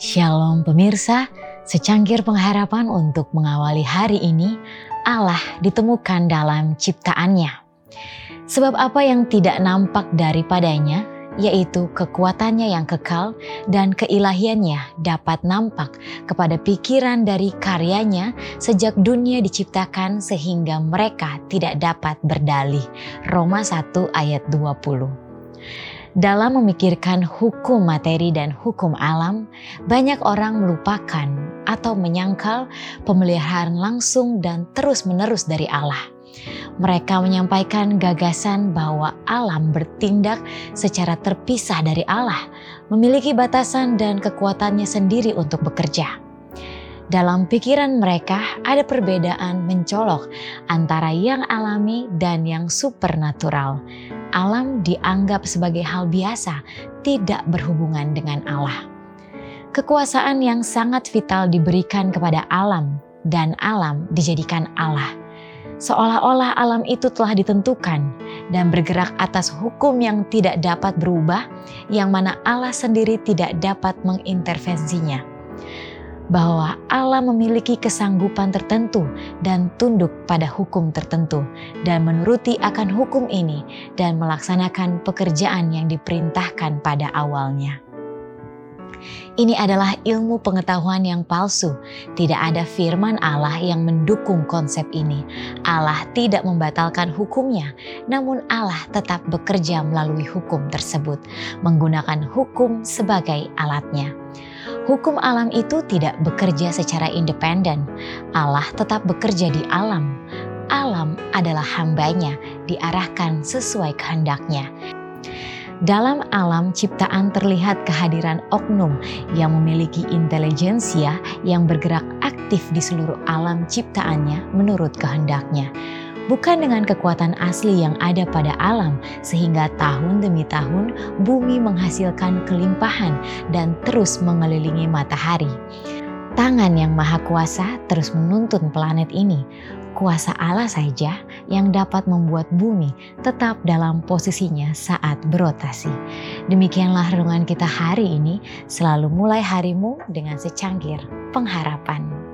Shalom pemirsa, secangkir pengharapan untuk mengawali hari ini, Allah ditemukan dalam ciptaannya. Sebab apa yang tidak nampak daripadanya, yaitu kekuatannya yang kekal dan keilahiannya dapat nampak kepada pikiran dari karyanya sejak dunia diciptakan sehingga mereka tidak dapat berdalih. Roma 1 ayat 20. Dalam memikirkan hukum materi dan hukum alam, banyak orang melupakan atau menyangkal pemeliharaan langsung dan terus-menerus dari Allah. Mereka menyampaikan gagasan bahwa alam bertindak secara terpisah dari Allah, memiliki batasan dan kekuatannya sendiri untuk bekerja. Dalam pikiran mereka ada perbedaan mencolok antara yang alami dan yang supernatural alam dianggap sebagai hal biasa, tidak berhubungan dengan Allah. Kekuasaan yang sangat vital diberikan kepada alam, dan alam dijadikan Allah. Seolah-olah alam itu telah ditentukan dan bergerak atas hukum yang tidak dapat berubah, yang mana Allah sendiri tidak dapat mengintervensinya bahwa Allah memiliki kesanggupan tertentu dan tunduk pada hukum tertentu dan menuruti akan hukum ini dan melaksanakan pekerjaan yang diperintahkan pada awalnya. Ini adalah ilmu pengetahuan yang palsu. Tidak ada firman Allah yang mendukung konsep ini. Allah tidak membatalkan hukumnya, namun Allah tetap bekerja melalui hukum tersebut, menggunakan hukum sebagai alatnya. Hukum alam itu tidak bekerja secara independen. Allah tetap bekerja di alam. Alam adalah hambanya, diarahkan sesuai kehendaknya. Dalam alam ciptaan terlihat kehadiran oknum yang memiliki intelijensia yang bergerak aktif di seluruh alam ciptaannya menurut kehendaknya bukan dengan kekuatan asli yang ada pada alam, sehingga tahun demi tahun bumi menghasilkan kelimpahan dan terus mengelilingi matahari. Tangan yang maha kuasa terus menuntun planet ini. Kuasa Allah saja yang dapat membuat bumi tetap dalam posisinya saat berotasi. Demikianlah renungan kita hari ini. Selalu mulai harimu dengan secangkir pengharapan.